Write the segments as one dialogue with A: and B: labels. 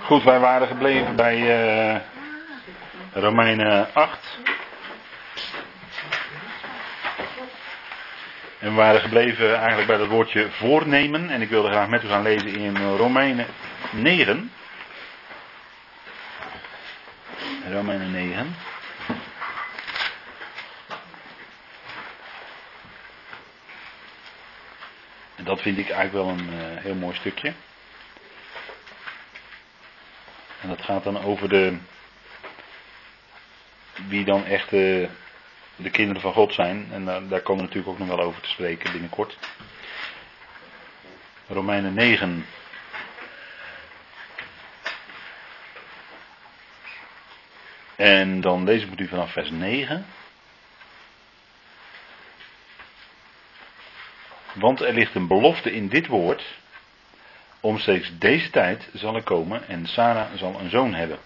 A: Goed, wij waren gebleven bij uh, Romeinen 8. En we waren gebleven eigenlijk bij dat woordje voornemen. En ik wilde graag met u gaan lezen in Romeinen 9. Romeinen 9. Dat vind ik eigenlijk wel een uh, heel mooi stukje. En dat gaat dan over de. wie dan echt de, de kinderen van God zijn. En daar, daar komen we natuurlijk ook nog wel over te spreken binnenkort. Romeinen 9. En dan lees ik u vanaf vers 9. Want er ligt een belofte in dit woord. Omstreeks deze tijd zal er komen en Sarah zal een zoon hebben.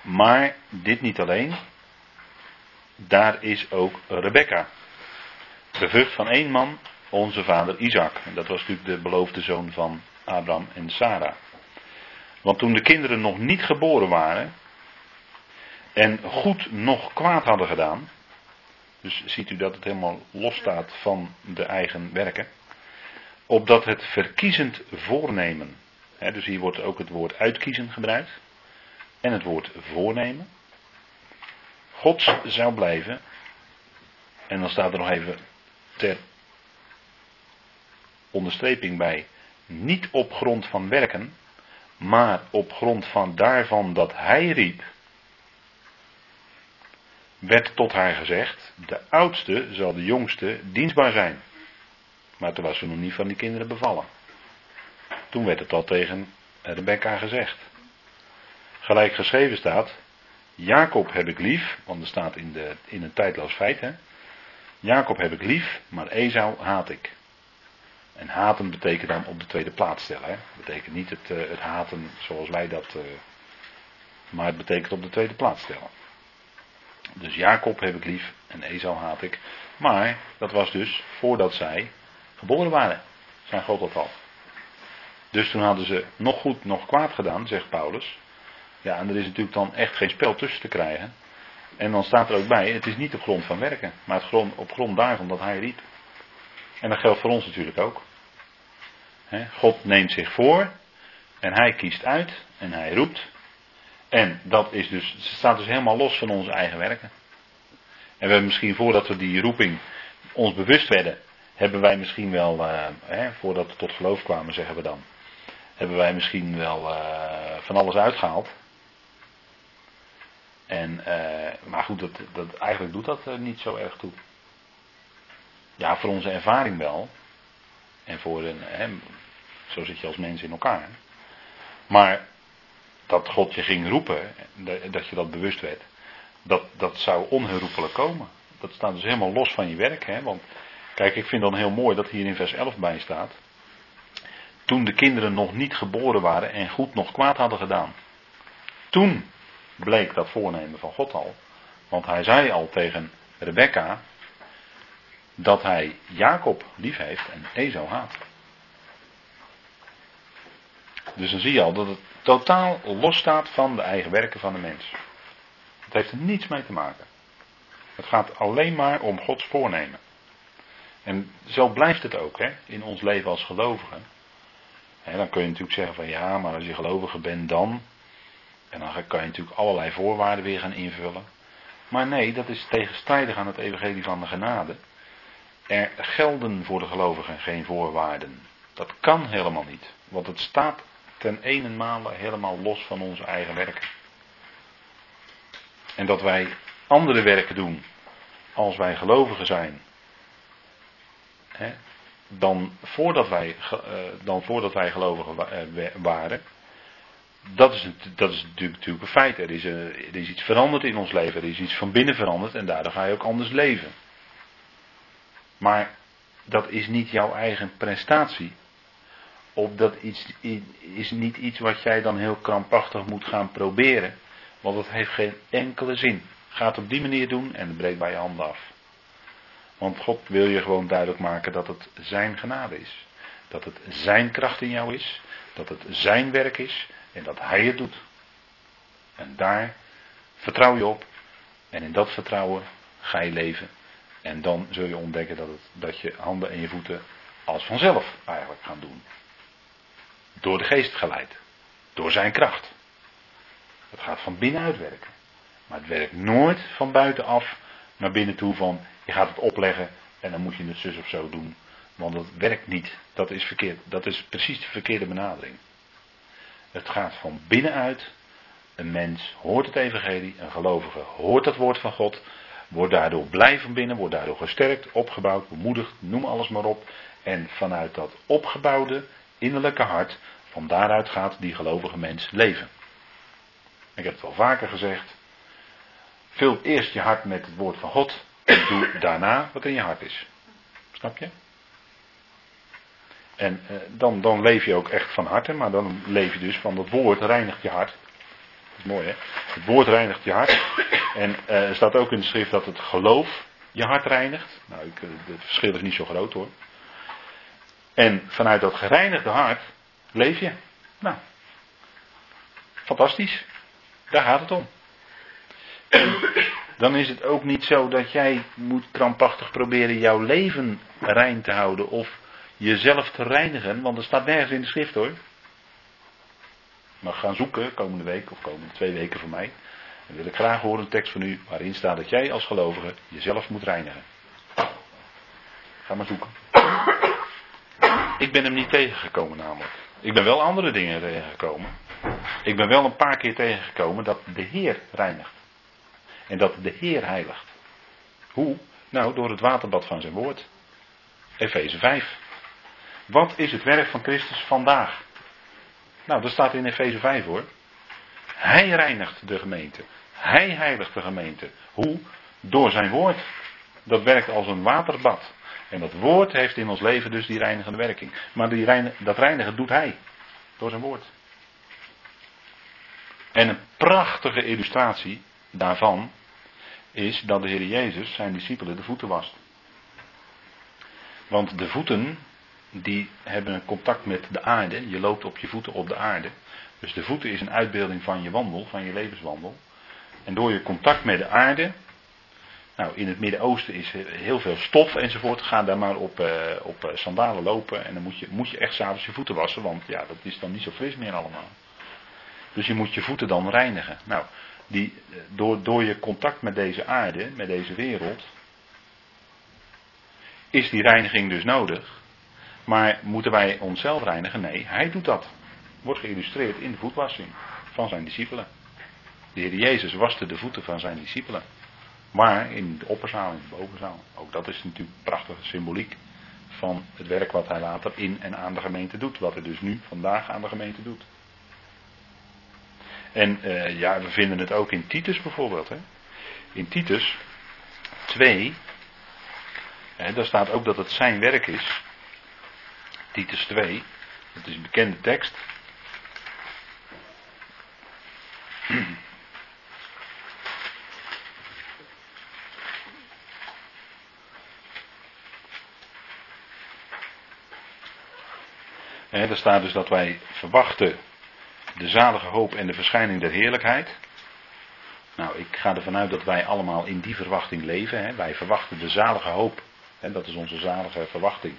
A: Maar dit niet alleen. Daar is ook Rebecca. De vrucht van één man, onze vader Isaac. En dat was natuurlijk de beloofde zoon van Abraham en Sarah. Want toen de kinderen nog niet geboren waren en goed nog kwaad hadden gedaan, dus ziet u dat het helemaal los staat van de eigen werken, opdat het verkiezend voornemen, hè, dus hier wordt ook het woord uitkiezen gebruikt en het woord voornemen, Gods zou blijven, en dan staat er nog even ter onderstreping bij, niet op grond van werken, maar op grond van daarvan dat hij riep, werd tot haar gezegd, de oudste zal de jongste dienstbaar zijn. Maar toen was ze nog niet van die kinderen bevallen. Toen werd het al tegen Rebecca gezegd. Gelijk geschreven staat, Jacob heb ik lief, want er staat in, de, in een tijdloos feit, hè. Jacob heb ik lief, maar Esau haat ik. En haten betekent dan op de tweede plaats stellen. Hè? Betekent niet het, uh, het haten zoals wij dat. Uh, maar het betekent op de tweede plaats stellen. Dus Jacob heb ik lief en Esau haat ik. Maar dat was dus voordat zij geboren waren. Zijn God dat al. Dus toen hadden ze nog goed, nog kwaad gedaan, zegt Paulus. Ja, en er is natuurlijk dan echt geen spel tussen te krijgen. En dan staat er ook bij, het is niet op grond van werken, maar grond, op grond daarvan dat hij riep. En dat geldt voor ons natuurlijk ook. God neemt zich voor en hij kiest uit en hij roept. En dat is dus, het staat dus helemaal los van onze eigen werken. En we hebben misschien voordat we die roeping ons bewust werden, hebben wij misschien wel, uh, voordat we tot geloof kwamen, zeggen we dan, hebben wij misschien wel uh, van alles uitgehaald. En, uh, maar goed, dat, dat, eigenlijk doet dat niet zo erg toe. Ja, voor onze ervaring wel. En voor een, zo zit je als mens in elkaar. Maar dat God je ging roepen, dat je dat bewust werd, dat, dat zou onherroepelijk komen. Dat staat dus helemaal los van je werk. Hè? Want kijk, ik vind dan heel mooi dat hier in vers 11 bij staat. Toen de kinderen nog niet geboren waren en goed nog kwaad hadden gedaan. Toen bleek dat voornemen van God al. Want hij zei al tegen Rebecca, dat hij Jacob lief heeft en Esau haat. Dus dan zie je al dat het totaal los staat van de eigen werken van de mens. Het heeft er niets mee te maken. Het gaat alleen maar om Gods voornemen. En zo blijft het ook hè, in ons leven als gelovigen. dan kun je natuurlijk zeggen van ja, maar als je gelovige bent dan. En dan kan je natuurlijk allerlei voorwaarden weer gaan invullen. Maar nee, dat is tegenstrijdig aan het evangelie van de genade. Er gelden voor de gelovigen geen voorwaarden. Dat kan helemaal niet. Want het staat ten ene helemaal los van onze eigen werken. En dat wij andere werken doen als wij gelovigen zijn. Hè, dan, voordat wij, uh, dan voordat wij gelovigen eh, waren. Dat is, dat is natuurlijk, een feit. Er is, er is iets veranderd in ons leven. Er is iets van binnen veranderd en daardoor ga je ook anders leven. Maar dat is niet jouw eigen prestatie. Of dat iets, is niet iets wat jij dan heel krampachtig moet gaan proberen. Want dat heeft geen enkele zin. Ga het op die manier doen en breekt bij je handen af. Want God wil je gewoon duidelijk maken dat het zijn genade is. Dat het zijn kracht in jou is. Dat het zijn werk is. En dat hij het doet. En daar vertrouw je op. En in dat vertrouwen ga je leven. En dan zul je ontdekken dat, het, dat je handen en je voeten als vanzelf eigenlijk gaan doen. Door de geest geleid. Door zijn kracht. Het gaat van binnenuit werken. Maar het werkt nooit van buitenaf naar binnen toe van je gaat het opleggen en dan moet je het zus of zo doen. Want dat werkt niet. Dat is verkeerd. Dat is precies de verkeerde benadering. Het gaat van binnenuit. Een mens hoort het evangelie, een gelovige hoort het woord van God, wordt daardoor blij van binnen, wordt daardoor gesterkt, opgebouwd, bemoedigd, noem alles maar op. En vanuit dat opgebouwde innerlijke hart, van daaruit gaat die gelovige mens leven. Ik heb het wel vaker gezegd. Vul eerst je hart met het woord van God. En doe daarna wat in je hart is. Snap je? En eh, dan, dan leef je ook echt van harte, maar dan leef je dus van het woord reinigt je hart. Dat is mooi hè. Het woord reinigt je hart. En uh, er staat ook in de schrift dat het geloof je hart reinigt. Nou, ik, eh, het verschil is niet zo groot hoor. En vanuit dat gereinigde hart leef je. Nou, fantastisch. Daar gaat het om. En dan is het ook niet zo dat jij moet krampachtig proberen jouw leven rein te houden of jezelf te reinigen, want er staat nergens in de schrift hoor. mag gaan zoeken komende week of komende twee weken voor mij. Dan wil ik graag horen een tekst van u waarin staat dat jij als gelovige jezelf moet reinigen. Ga maar zoeken. Ik ben hem niet tegengekomen namelijk. Ik ben wel andere dingen tegengekomen. Ik ben wel een paar keer tegengekomen dat de Heer reinigt. En dat de Heer heiligt. Hoe? Nou, door het waterbad van zijn woord. Efeze 5. Wat is het werk van Christus vandaag? Nou, dat staat in Efeze 5 hoor. Hij reinigt de gemeente. Hij heiligt de gemeente. Hoe? Door zijn woord. Dat werkt als een waterbad. En dat woord heeft in ons leven dus die reinigende werking. Maar die rein, dat reinigen doet hij. Door zijn woord. En een prachtige illustratie daarvan is dat de Heer Jezus zijn discipelen de voeten wast. Want de voeten, die hebben een contact met de aarde. Je loopt op je voeten op de aarde. Dus de voeten is een uitbeelding van je wandel, van je levenswandel. En door je contact met de aarde. Nou, in het Midden-Oosten is heel veel stof enzovoort. Ga daar maar op, uh, op eh, sandalen lopen. En dan moet je, moet je echt s'avonds je voeten wassen. Want ja, dat is dan niet zo fris meer allemaal. Dus je moet je voeten dan reinigen. Nou, die, door, door je contact met deze aarde, met deze wereld, is die reiniging dus nodig. Maar moeten wij onszelf reinigen? Nee, hij doet dat. Wordt geïllustreerd in de voetwassing van zijn discipelen. De Heer Jezus waste de voeten van zijn discipelen. Maar in de opperzaal, in de bovenzaal. Ook dat is natuurlijk prachtige symboliek van het werk wat hij later in en aan de gemeente doet. Wat hij dus nu vandaag aan de gemeente doet. En uh, ja, we vinden het ook in Titus bijvoorbeeld. Hè. In Titus 2, hè, daar staat ook dat het zijn werk is. Titus 2, dat is een bekende tekst. He, er staat dus dat wij verwachten de zalige hoop en de verschijning der heerlijkheid. Nou, ik ga ervan uit dat wij allemaal in die verwachting leven. Wij verwachten de zalige hoop. Dat is onze zalige verwachting.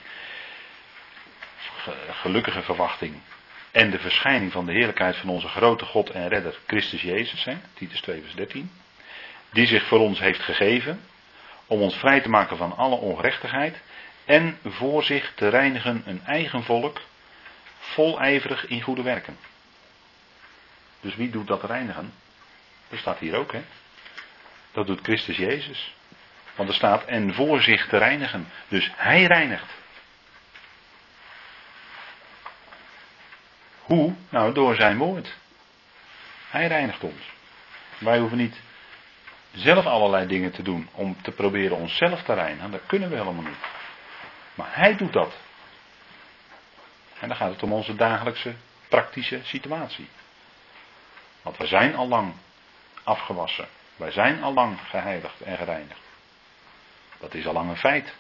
A: Gelukkige verwachting. En de verschijning van de heerlijkheid van onze grote God en redder Christus Jezus. Hè, Titus 2 vers 13. Die zich voor ons heeft gegeven. Om ons vrij te maken van alle ongerechtigheid. En voor zich te reinigen een eigen volk. Volijverig in goede werken. Dus wie doet dat reinigen? Dat staat hier ook, hè? Dat doet Christus Jezus. Want er staat en voor zich te reinigen. Dus hij reinigt. Hoe? Nou, door zijn woord. Hij reinigt ons. Wij hoeven niet zelf allerlei dingen te doen om te proberen onszelf te reinigen. Dat kunnen we helemaal niet. Maar hij doet dat. En dan gaat het om onze dagelijkse praktische situatie. Want wij zijn al lang afgewassen. Wij zijn al lang geheiligd en gereinigd. Dat is al lang een feit.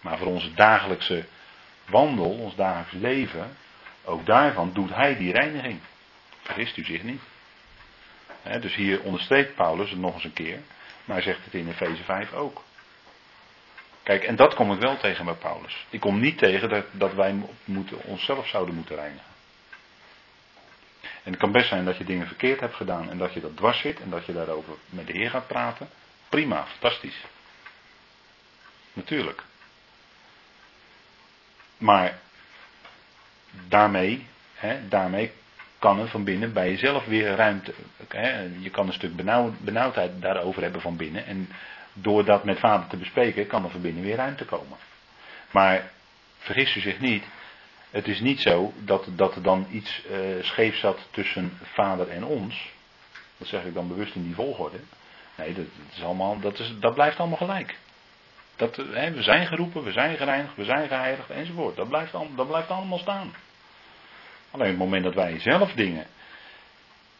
A: Maar voor onze dagelijkse wandel, ons dagelijks leven, ook daarvan doet hij die reiniging. Vergist u zich niet. dus hier onderstreept Paulus het nog eens een keer, maar hij zegt het in Efeze 5 ook. Kijk, en dat kom ik wel tegen bij Paulus. Ik kom niet tegen dat, dat wij moeten, onszelf zouden moeten reinigen. En het kan best zijn dat je dingen verkeerd hebt gedaan en dat je dat dwars zit en dat je daarover met de Heer gaat praten. Prima, fantastisch. Natuurlijk. Maar daarmee, hè, daarmee kan er van binnen bij jezelf weer ruimte. Hè, je kan een stuk benauwd, benauwdheid daarover hebben van binnen. En door dat met vader te bespreken, kan van binnen weer ruimte komen. Maar vergis u zich niet, het is niet zo dat, dat er dan iets uh, scheef zat tussen vader en ons. Dat zeg ik dan bewust in die volgorde. Nee, dat, is allemaal, dat, is, dat blijft allemaal gelijk. Dat, hè, we zijn geroepen, we zijn gereinigd, we zijn geheiligd enzovoort. Dat blijft, dat blijft allemaal staan. Alleen op het moment dat wij zelf dingen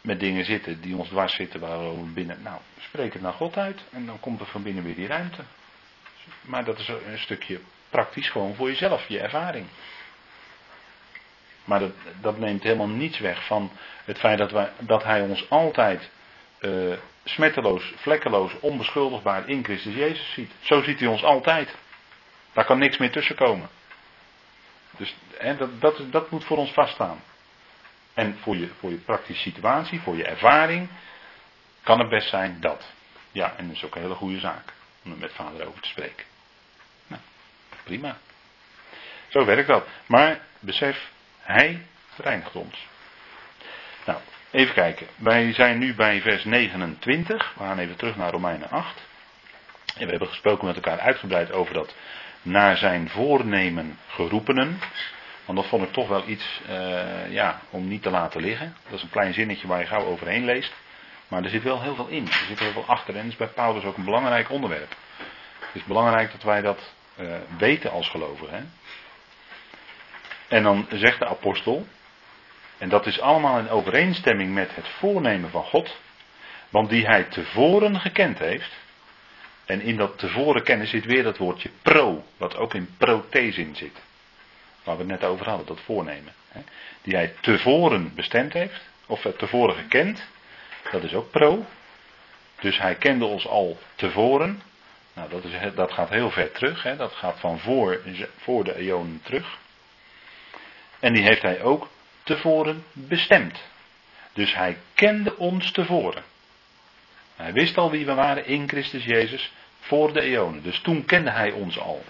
A: met dingen zitten die ons dwars zitten, waar we binnen. Nou, spreek het naar God uit en dan komt er van binnen weer die ruimte. Maar dat is een stukje praktisch gewoon voor jezelf, je ervaring. Maar dat, dat neemt helemaal niets weg van het feit dat, wij, dat Hij ons altijd uh, smetteloos, vlekkeloos, onbeschuldigbaar in Christus Jezus ziet. Zo ziet Hij ons altijd. Daar kan niks meer tussen komen. Dus hè, dat, dat, dat moet voor ons vaststaan. En voor je, voor je praktische situatie, voor je ervaring, kan het best zijn dat. Ja, en dat is ook een hele goede zaak om er met vader over te spreken. Nou, prima. Zo werkt dat. Maar besef, hij reinigt ons. Nou, even kijken. Wij zijn nu bij vers 29. We gaan even terug naar Romeinen 8. En we hebben gesproken met elkaar uitgebreid over dat naar zijn voornemen geroepenen. Want dat vond ik toch wel iets uh, ja, om niet te laten liggen. Dat is een klein zinnetje waar je gauw overheen leest. Maar er zit wel heel veel in. Er zit heel veel achter. En dat is bij Paulus ook een belangrijk onderwerp. Het is belangrijk dat wij dat uh, weten als gelovigen. En dan zegt de apostel. En dat is allemaal in overeenstemming met het voornemen van God. Want die hij tevoren gekend heeft. En in dat tevoren kennen zit weer dat woordje pro. Wat ook in prothesin zit. Waar we het net over hadden, dat voornemen. Hè, die hij tevoren bestemd heeft, of tevoren gekend, dat is ook pro. Dus hij kende ons al tevoren. Nou, dat, is, dat gaat heel ver terug, hè, dat gaat van voor, voor de eonen terug. En die heeft hij ook tevoren bestemd. Dus hij kende ons tevoren. Hij wist al wie we waren in Christus Jezus voor de eonen. Dus toen kende hij ons al.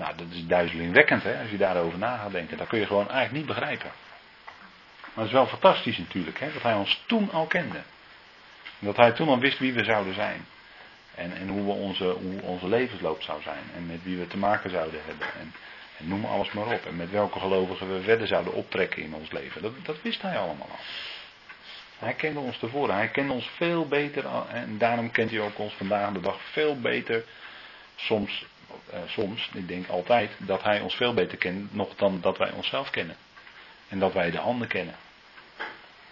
A: Nou, dat is duizelingwekkend hè, als je daarover na gaat denken. Dat kun je gewoon eigenlijk niet begrijpen. Maar het is wel fantastisch natuurlijk, hè, dat hij ons toen al kende. Dat hij toen al wist wie we zouden zijn. En, en hoe, we onze, hoe levensloop zou zijn. En met wie we te maken zouden hebben. En, en noem alles maar op. En met welke gelovigen we verder zouden optrekken in ons leven. Dat, dat wist hij allemaal al. Hij kende ons tevoren. Hij kende ons veel beter. En daarom kent hij ook ons vandaag de dag veel beter. Soms uh, soms, ik denk altijd, dat hij ons veel beter kent nog dan dat wij onszelf kennen. En dat wij de ander kennen.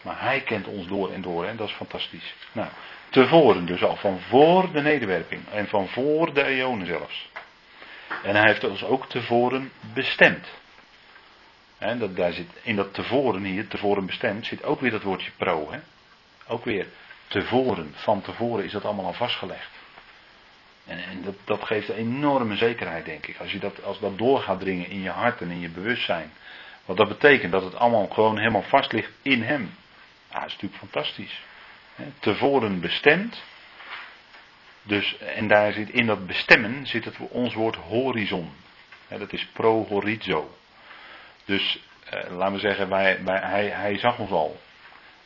A: Maar hij kent ons door en door en dat is fantastisch. Nou, tevoren dus al, van voor de nederwerping en van voor de eonen zelfs. En hij heeft ons ook tevoren bestemd. En dat, daar zit, in dat tevoren hier, tevoren bestemd, zit ook weer dat woordje pro. Hè? Ook weer tevoren, van tevoren is dat allemaal al vastgelegd. En, dat, geeft een enorme zekerheid, denk ik. Als, je dat, als dat door gaat dringen in je hart en in je bewustzijn. Wat dat betekent, dat het allemaal gewoon helemaal vast ligt in hem. Ja, dat is natuurlijk fantastisch. tevoren bestemd. Dus, en daar zit in dat bestemmen zit het ons woord horizon. dat is pro-horizo. Dus eh, laten we zeggen, wij, wij, hij, hij zag ons al.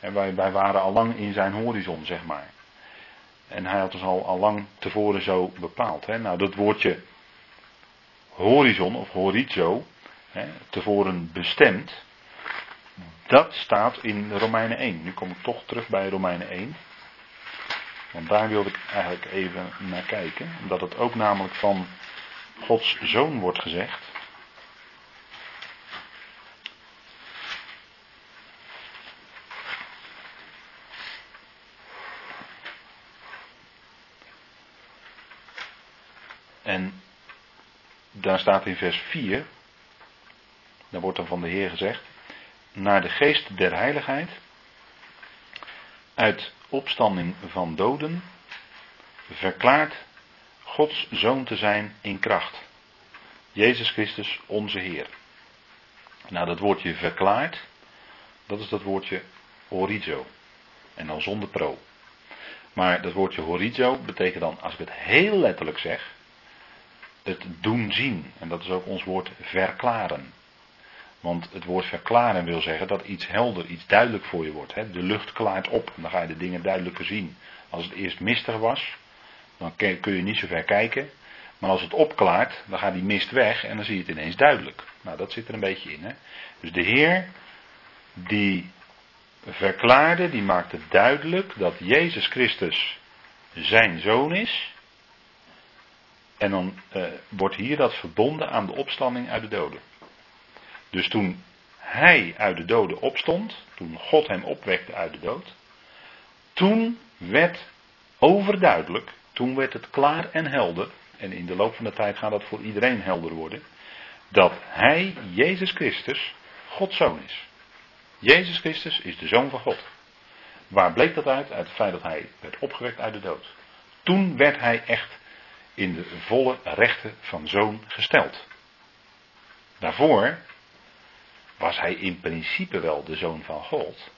A: En wij, wij waren al lang in zijn horizon, zeg maar. En hij had ons al, al lang tevoren zo bepaald. Hè. Nou, dat woordje horizon of horizo, hè, tevoren bestemd, dat staat in Romeinen 1. Nu kom ik toch terug bij Romeinen 1. Want daar wilde ik eigenlijk even naar kijken. Omdat het ook namelijk van Gods zoon wordt gezegd. Daar staat in vers 4, daar wordt dan van de Heer gezegd, naar de geest der heiligheid, uit opstanding van doden, verklaart Gods zoon te zijn in kracht. Jezus Christus, onze Heer. Nou, dat woordje verklaart, dat is dat woordje horizo. En dan zonder pro. Maar dat woordje horizo betekent dan, als ik het heel letterlijk zeg, het doen zien. En dat is ook ons woord verklaren. Want het woord verklaren wil zeggen dat iets helder, iets duidelijk voor je wordt. Hè? De lucht klaart op, dan ga je de dingen duidelijker zien. Als het eerst mistig was, dan kun je niet zo ver kijken. Maar als het opklaart, dan gaat die mist weg en dan zie je het ineens duidelijk. Nou, dat zit er een beetje in. Hè? Dus de Heer, die verklaarde, die maakte duidelijk dat Jezus Christus zijn zoon is. En dan eh, wordt hier dat verbonden aan de opstanding uit de doden. Dus toen hij uit de doden opstond, toen God hem opwekte uit de dood, toen werd overduidelijk, toen werd het klaar en helder, en in de loop van de tijd gaat dat voor iedereen helder worden, dat hij, Jezus Christus, Gods zoon is. Jezus Christus is de zoon van God. Waar bleek dat uit? Uit het feit dat hij werd opgewekt uit de dood. Toen werd hij echt in de volle rechten van zoon gesteld. Daarvoor was hij in principe wel de zoon van God.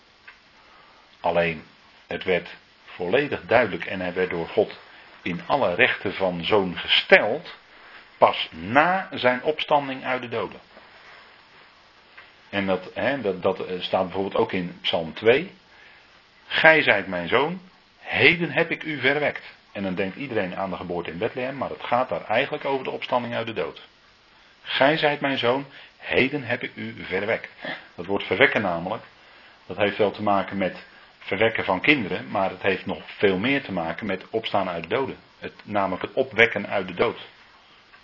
A: Alleen het werd volledig duidelijk en hij werd door God in alle rechten van zoon gesteld pas na zijn opstanding uit de doden. En dat, hè, dat, dat eh, staat bijvoorbeeld ook in Psalm 2. Gij zijt mijn zoon, heden heb ik u verwekt. En dan denkt iedereen aan de geboorte in Bethlehem, maar het gaat daar eigenlijk over de opstanding uit de dood. Gij zijt mijn zoon, heden heb ik u verwekt. Dat woord verwekken namelijk, dat heeft wel te maken met verwekken van kinderen, maar het heeft nog veel meer te maken met opstaan uit de doden. Het, namelijk het opwekken uit de dood.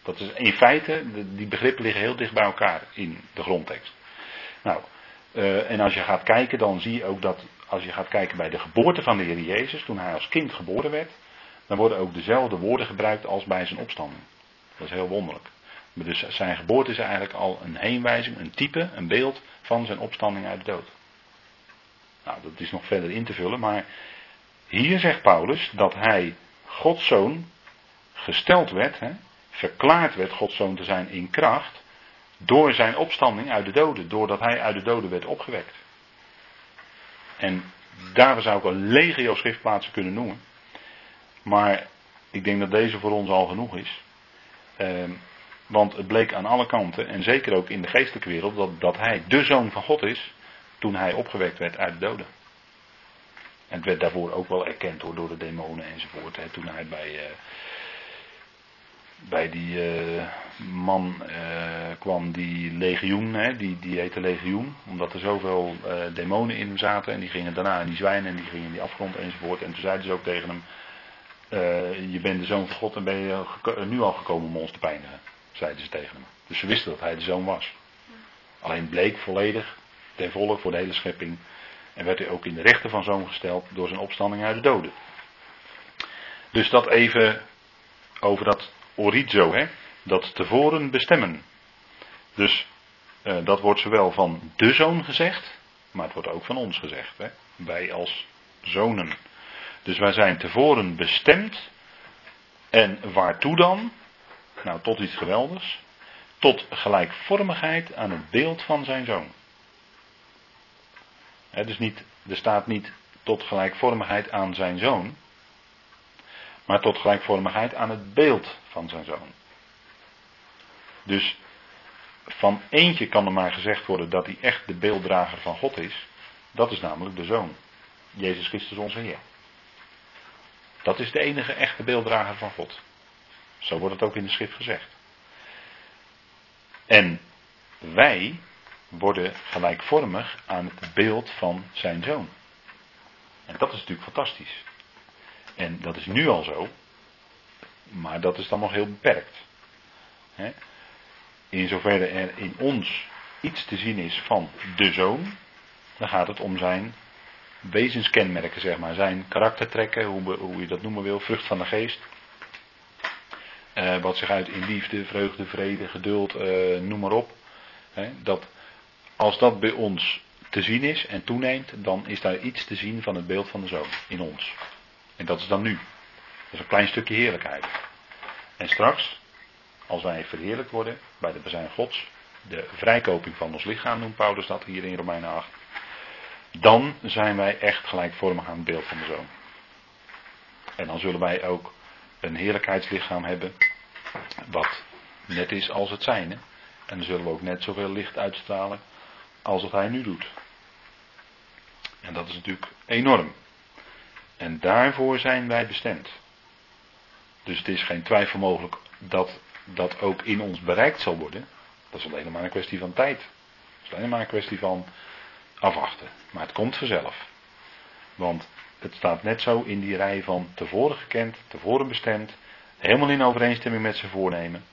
A: Dat is in feite, die begrippen liggen heel dicht bij elkaar in de grondtekst. Nou, uh, en als je gaat kijken, dan zie je ook dat als je gaat kijken bij de geboorte van de Heer Jezus, toen hij als kind geboren werd, dan worden ook dezelfde woorden gebruikt als bij zijn opstanding. Dat is heel wonderlijk. Maar dus zijn geboorte is eigenlijk al een heenwijzing, een type, een beeld van zijn opstanding uit de dood. Nou, dat is nog verder in te vullen, maar hier zegt Paulus dat hij Gods zoon gesteld werd, hè, verklaard werd Gods zoon te zijn in kracht, door zijn opstanding uit de doden, doordat hij uit de doden werd opgewekt. En daar zou ik een legio schriftplaatsen kunnen noemen. Maar ik denk dat deze voor ons al genoeg is. Ehm, want het bleek aan alle kanten, en zeker ook in de geestelijke wereld, dat, dat hij de zoon van God is toen hij opgewekt werd uit de doden. En het werd daarvoor ook wel erkend hoor, door de demonen enzovoort. Hè, toen hij bij, uh, bij die uh, man uh, kwam, die legioen, hè, die, die heette legioen, omdat er zoveel demonen in hem zaten. En die gingen daarna in die zwijnen en die gingen in die afgrond enzovoort. En toen zeiden ze ook tegen hem, je bent de zoon van God en ben je nu al gekomen om ons te pijnigen. Zeiden ze tegen hem. Dus ze wisten dat hij de zoon was. Alleen bleek volledig, ten volle voor de hele schepping. En werd hij ook in de rechten van zoon gesteld door zijn opstanding uit de doden. Dus dat even over dat orizo, hè? dat tevoren bestemmen. Dus uh, dat wordt zowel van de zoon gezegd, maar het wordt ook van ons gezegd. Hè? Wij als zonen. Dus wij zijn tevoren bestemd. En waartoe dan? Nou, tot iets geweldigs. Tot gelijkvormigheid aan het beeld van zijn zoon. He, dus niet, er staat niet tot gelijkvormigheid aan zijn zoon, maar tot gelijkvormigheid aan het beeld van zijn zoon. Dus van eentje kan er maar gezegd worden dat hij echt de beelddrager van God is. Dat is namelijk de zoon. Jezus Christus onze Heer. Dat is de enige echte beelddrager van God. Zo wordt het ook in de schrift gezegd. En wij worden gelijkvormig aan het beeld van zijn zoon. En dat is natuurlijk fantastisch. En dat is nu al zo, maar dat is dan nog heel beperkt. In zoverre er in ons iets te zien is van de zoon, dan gaat het om zijn wezenskenmerken, zeg maar, zijn karaktertrekken, hoe, hoe je dat noemen wil, vrucht van de geest. eh, wat zich uit in liefde, vreugde, vrede, geduld, eh, noem maar op. Dat als dat bij ons te zien is en toeneemt, dan is daar iets te zien van het beeld van de zoon in ons. En dat is dan nu. Dat is een klein stukje heerlijkheid. En straks, als wij verheerlijkt worden bij de bezijn Gods, de vrijkoping van ons lichaam noemt Paulus dat hier in Romeinen 8, dan zijn wij echt gelijkvormig aan het beeld van de zoon. En dan zullen wij ook een heerlijkheidslichaam hebben, wat net is als het zijne. En dan zullen we ook net zoveel licht uitstralen als wat hij nu doet. En dat is natuurlijk enorm. En daarvoor zijn wij bestemd. Dus het is geen twijfel mogelijk dat dat ook in ons bereikt zal worden. Dat is alleen maar een kwestie van tijd. Dat is alleen maar een kwestie van afwachten. Maar het komt vanzelf. Want het staat net zo in die rij van tevoren gekend, tevoren bestemd, helemaal in overeenstemming met zijn voornemen.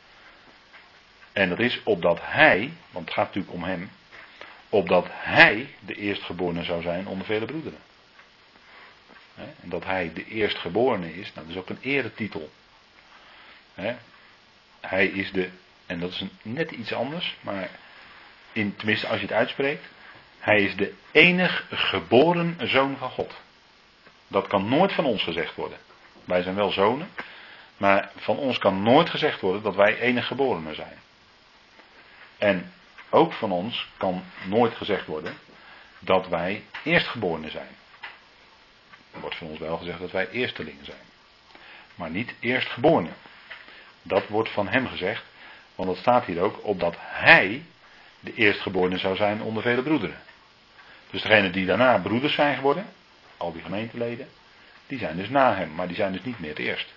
A: En dat is opdat hij, want het gaat natuurlijk om hem, opdat hij de eerstgeborene zou zijn onder vele broederen. En dat hij de eerstgeborene is, nou, dat is ook een eretitel. Hij is de, en dat is net iets anders, maar in, tenminste als je het uitspreekt, hij is de enig geboren zoon van God. Dat kan nooit van ons gezegd worden. Wij zijn wel zonen, maar van ons kan nooit gezegd worden dat wij enig geborenen zijn. En ook van ons kan nooit gezegd worden dat wij eerstgeborenen zijn. Er wordt van ons wel gezegd dat wij eerstelingen zijn. Maar niet eerstgeborenen. Dat wordt van hem gezegd, want het staat hier ook opdat hij de eerstgeborene zou zijn onder vele broederen. Dus degenen die daarna broeders zijn geworden, al die gemeenteleden, die zijn dus na hem, maar die zijn dus niet meer het eerst.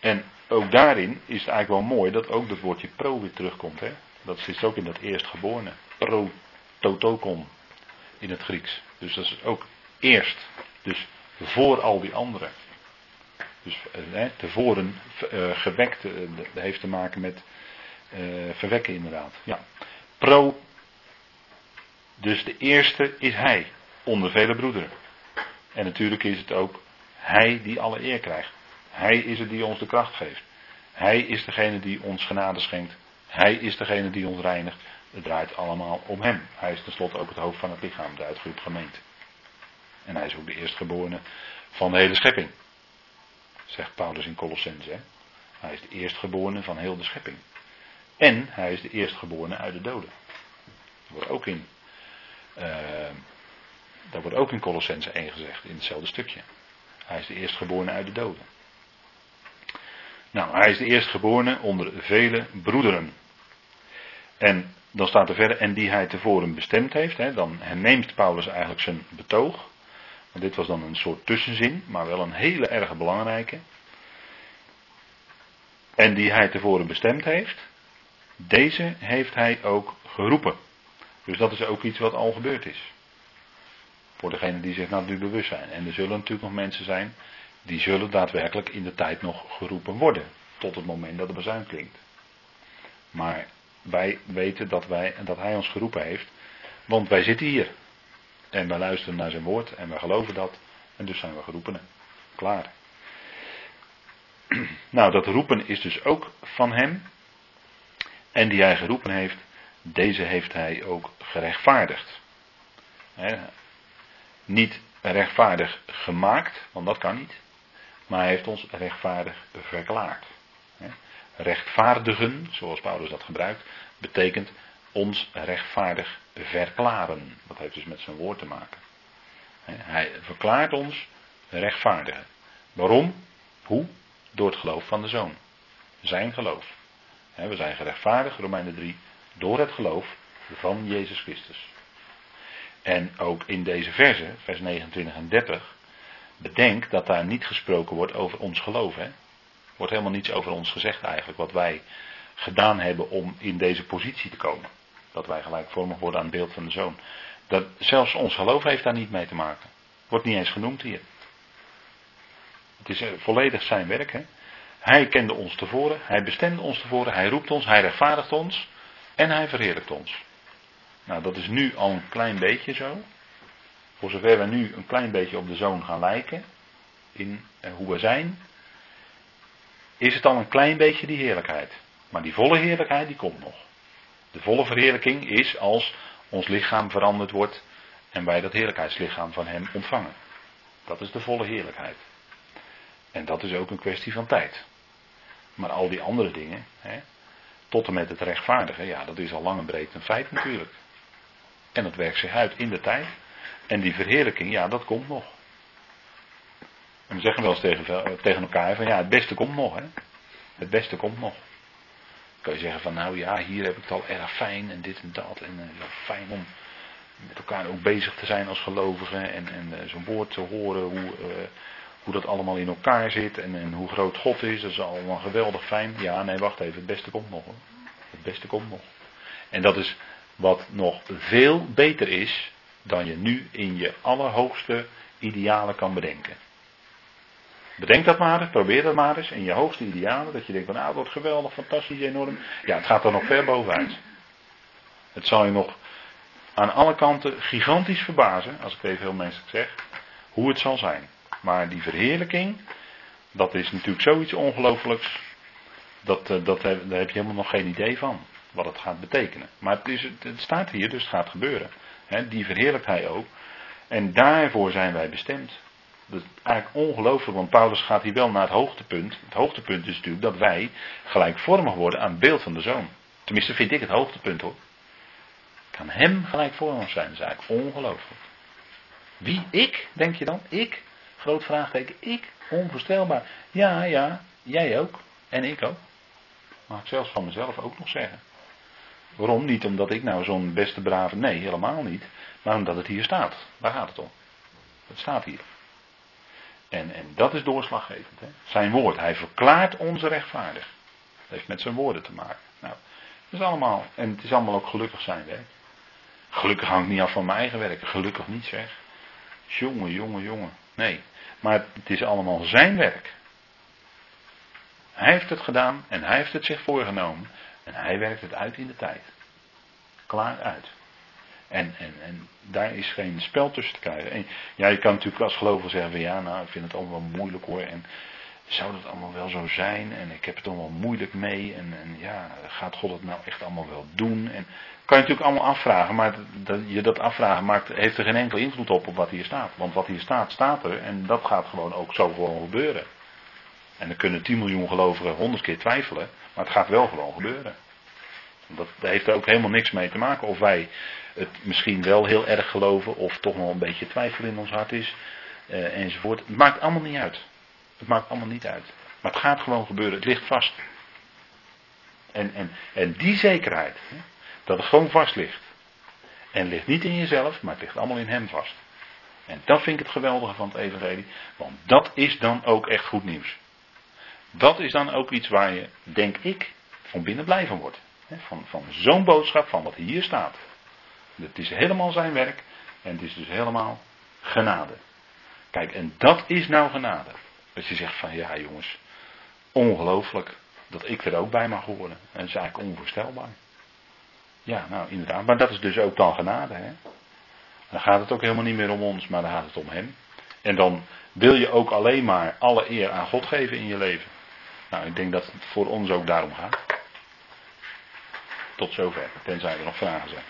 A: En ook daarin is het eigenlijk wel mooi dat ook dat woordje pro weer terugkomt. Hè? Dat zit ook in dat eerstgeborene. Pro totokon in het Grieks. Dus dat is ook eerst. Dus voor al die anderen. Dus eh, tevoren eh, gewekt, dat heeft te maken met verwekken inderdaad. Ja. Pro. Dus de eerste is hij, onder vele broederen. En natuurlijk is het ook hij die alle eer krijgt. Hij is het die ons de kracht geeft. Hij is degene die ons genade schenkt. Hij is degene die ons reinigt. Het draait allemaal om hem. Hij is tenslotte ook het hoofd van het lichaam, de uitgeroepen gemeente. En hij is ook de eerstgeborene van de hele schepping. Zegt Paulus in Colossense. Hij is de eerstgeborene van heel de schepping. En hij is de eerstgeborene uit de doden. Dat wordt ook in, uh, dat wordt ook in Colossense 1 gezegd, in hetzelfde stukje. Hij is de eerstgeborene uit de doden. Nou, hij is de eerstgeborene onder vele broederen. En dan staat er verder, en die hij tevoren bestemd heeft. Hè, dan herneemt Paulus eigenlijk zijn betoog. Want dit was dan een soort tussenzin, maar wel een hele erg belangrijke. En die hij tevoren bestemd heeft, deze heeft hij ook geroepen. Dus dat is ook iets wat al gebeurd is. Voor degenen die zich nou nu bewust zijn. En er zullen natuurlijk nog mensen zijn die zullen daadwerkelijk in de tijd nog geroepen worden. Tot het moment dat de bezuin klinkt. Maar wij weten dat, wij, dat hij ons geroepen heeft. Want wij zitten hier. En wij luisteren naar zijn woord. En wij geloven dat. En dus zijn we geroepenen. Klaar. Nou, dat roepen is dus ook van hem. En die hij geroepen heeft, deze heeft hij ook gerechtvaardigd. niet rechtvaardig gemaakt, want dat kan niet. Maar hij heeft ons rechtvaardig verklaard. Rechtvaardigen, zoals Paulus dat gebruikt, betekent ons rechtvaardig verklaren. Dat heeft dus met zijn woord te maken. Hij verklaart ons rechtvaardigen. Waarom? Hoe? Door het geloof van de zoon. Zijn geloof. We zijn gerechtvaardigd, Romeinen 3, door het geloof van Jezus Christus. En ook in deze verse, vers 29 en 30, bedenk dat daar niet gesproken wordt over ons geloof. Hè? Er wordt helemaal niets over ons gezegd eigenlijk, wat wij gedaan hebben om in deze positie te komen. Dat wij gelijkvormig worden aan het beeld van de zoon. Dat, zelfs ons geloof heeft daar niet mee te maken. Wordt niet eens genoemd hier. Het is eh, volledig zijn werk. Hè? Hij kende ons tevoren, hij bestemde ons tevoren, hij roept ons, hij rechtvaardigt ons en hij verheerlijkt ons. Nou, dat is nu al een klein beetje zo. Voor zover we nu een klein beetje op de zoon gaan lijken, in eh, hoe we zijn, is het al een klein beetje die heerlijkheid. Maar die volle heerlijkheid die komt nog. De volle verheerlijking is als ons lichaam veranderd wordt en wij dat heerlijkheidslichaam van Hem ontvangen. Dat is de volle heerlijkheid. En dat is ook een kwestie van tijd. Maar al die andere dingen, hè, tot en met het rechtvaardigen, ja, dat is al lang en breed een feit natuurlijk. En dat werkt zich uit in de tijd. En die verheerlijking, ja, dat komt nog. En we zeggen wel eens tegen, tegen elkaar van ja, het beste komt nog. Hè? Het beste komt nog. Dan kan je zeggen van nou ja, hier heb ik het al erg fijn en dit en dat. En uh, fijn om met elkaar ook bezig te zijn als gelovigen. En, en uh, zo'n woord te horen hoe, hoe dat allemaal in elkaar zit. En, en hoe groot God is. Dat is allemaal geweldig fijn. Ja, nee, wacht even. Het beste komt nog hoor. Het beste komt nog. En dat is wat nog veel beter is dan je nu in je allerhoogste idealen kan bedenken. Bedenk dat maar eens, probeer dat maar eens in je hoogste idealen. Dat je denkt van nou, wat geweldig, fantastisch, enorm. Ja, het gaat er nog ver bovenuit. Het zal je nog aan alle kanten gigantisch verbazen, als ik even heel menselijk zeg, hoe het zal zijn. Maar die verheerlijking, dat is natuurlijk zoiets ongelooflijks. Dat, eh, dat, daar heb je helemaal nog geen idee van. Wat het gaat betekenen. Maar het, is, het staat hier, dus het gaat gebeuren. die verheerlijkt hij ook. En daarvoor zijn wij bestemd. Dat is eigenlijk ongelooflijk, want Paulus gaat hier wel naar het hoogtepunt. Het hoogtepunt is natuurlijk dat wij gelijkvormig worden aan het beeld van de zoon. Tenminste vind ik het hoogtepunt hoor. Kan hem gelijkvormig zijn, dat is eigenlijk ongelooflijk. Wie? Ik? Denk je dan? Ik? Groot vraagteken. Ik? Onvoorstelbaar. Ja, ja, jij ook. En ik ook. Mag ik zelfs van mezelf ook nog zeggen. Waarom? Niet omdat ik nou zo'n beste brave. Nee, helemaal niet. Maar omdat het hier staat. Waar gaat het om? Het staat hier. En, en dat is doorslaggevend. Hè? Zijn woord. Hij verklaart onze rechtvaardig. Dat heeft met zijn woorden te maken. Nou, dat is allemaal. En het is allemaal ook gelukkig zijn werk. Gelukkig hangt niet af van mijn eigen werk. Gelukkig niet zeg. Jongen, jongen, jongen. Nee. Maar het is allemaal zijn werk. Hij heeft het gedaan en hij heeft het zich voorgenomen. En hij werkt het uit in de tijd. Klaar uit. En, en, en daar is geen spel tussen te krijgen. En, ja, je kan natuurlijk als gelovige zeggen van ja, nou, ik vind het allemaal wel moeilijk hoor. En zou dat allemaal wel zo zijn? En ik heb het allemaal moeilijk mee. En, en ja, gaat God het nou echt allemaal wel doen? En kan je natuurlijk allemaal afvragen, maar dat, je dat afvragen maakt, heeft er geen enkele invloed op op wat hier staat. Want wat hier staat, staat er. En dat gaat gewoon ook zo gewoon gebeuren. En dan kunnen 10 miljoen gelovigen honderd keer twijfelen, maar het gaat wel gewoon gebeuren. Dat, heeft er ook helemaal niks mee te maken of wij het misschien wel heel erg geloven of toch nog een beetje twijfel in ons hart is uh, enzovoort. Het maakt allemaal niet uit. Het maakt allemaal niet uit. Maar het gaat gewoon gebeuren. Het ligt vast. En, en, en die zekerheid, hè, dat het gewoon vast ligt. En ligt niet in jezelf, maar het ligt allemaal in hem vast. En dat vind ik het geweldige van het evangelie. Want dat is dan ook echt goed nieuws. Dat is dan ook iets waar je, denk ik, van binnen blij van wordt. Van, van zo'n boodschap, van wat hier staat. Het is helemaal zijn werk en het is dus helemaal genade. Kijk, en dat is nou genade. Dat je zegt van ja jongens, ongelooflijk dat ik er ook bij mag horen. En dat is eigenlijk onvoorstelbaar. Ja, nou inderdaad, maar dat is dus ook dan genade. Hè? Dan gaat het ook helemaal niet meer om ons, maar dan gaat het om hem. En dan wil je ook alleen maar alle eer aan God geven in je leven. Nou, ik denk dat het voor ons ook daarom gaat. Tot zover, tenzij er nog vragen zijn.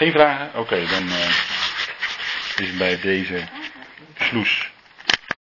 A: Geen vragen? Oké, dan uh, is bij deze sloes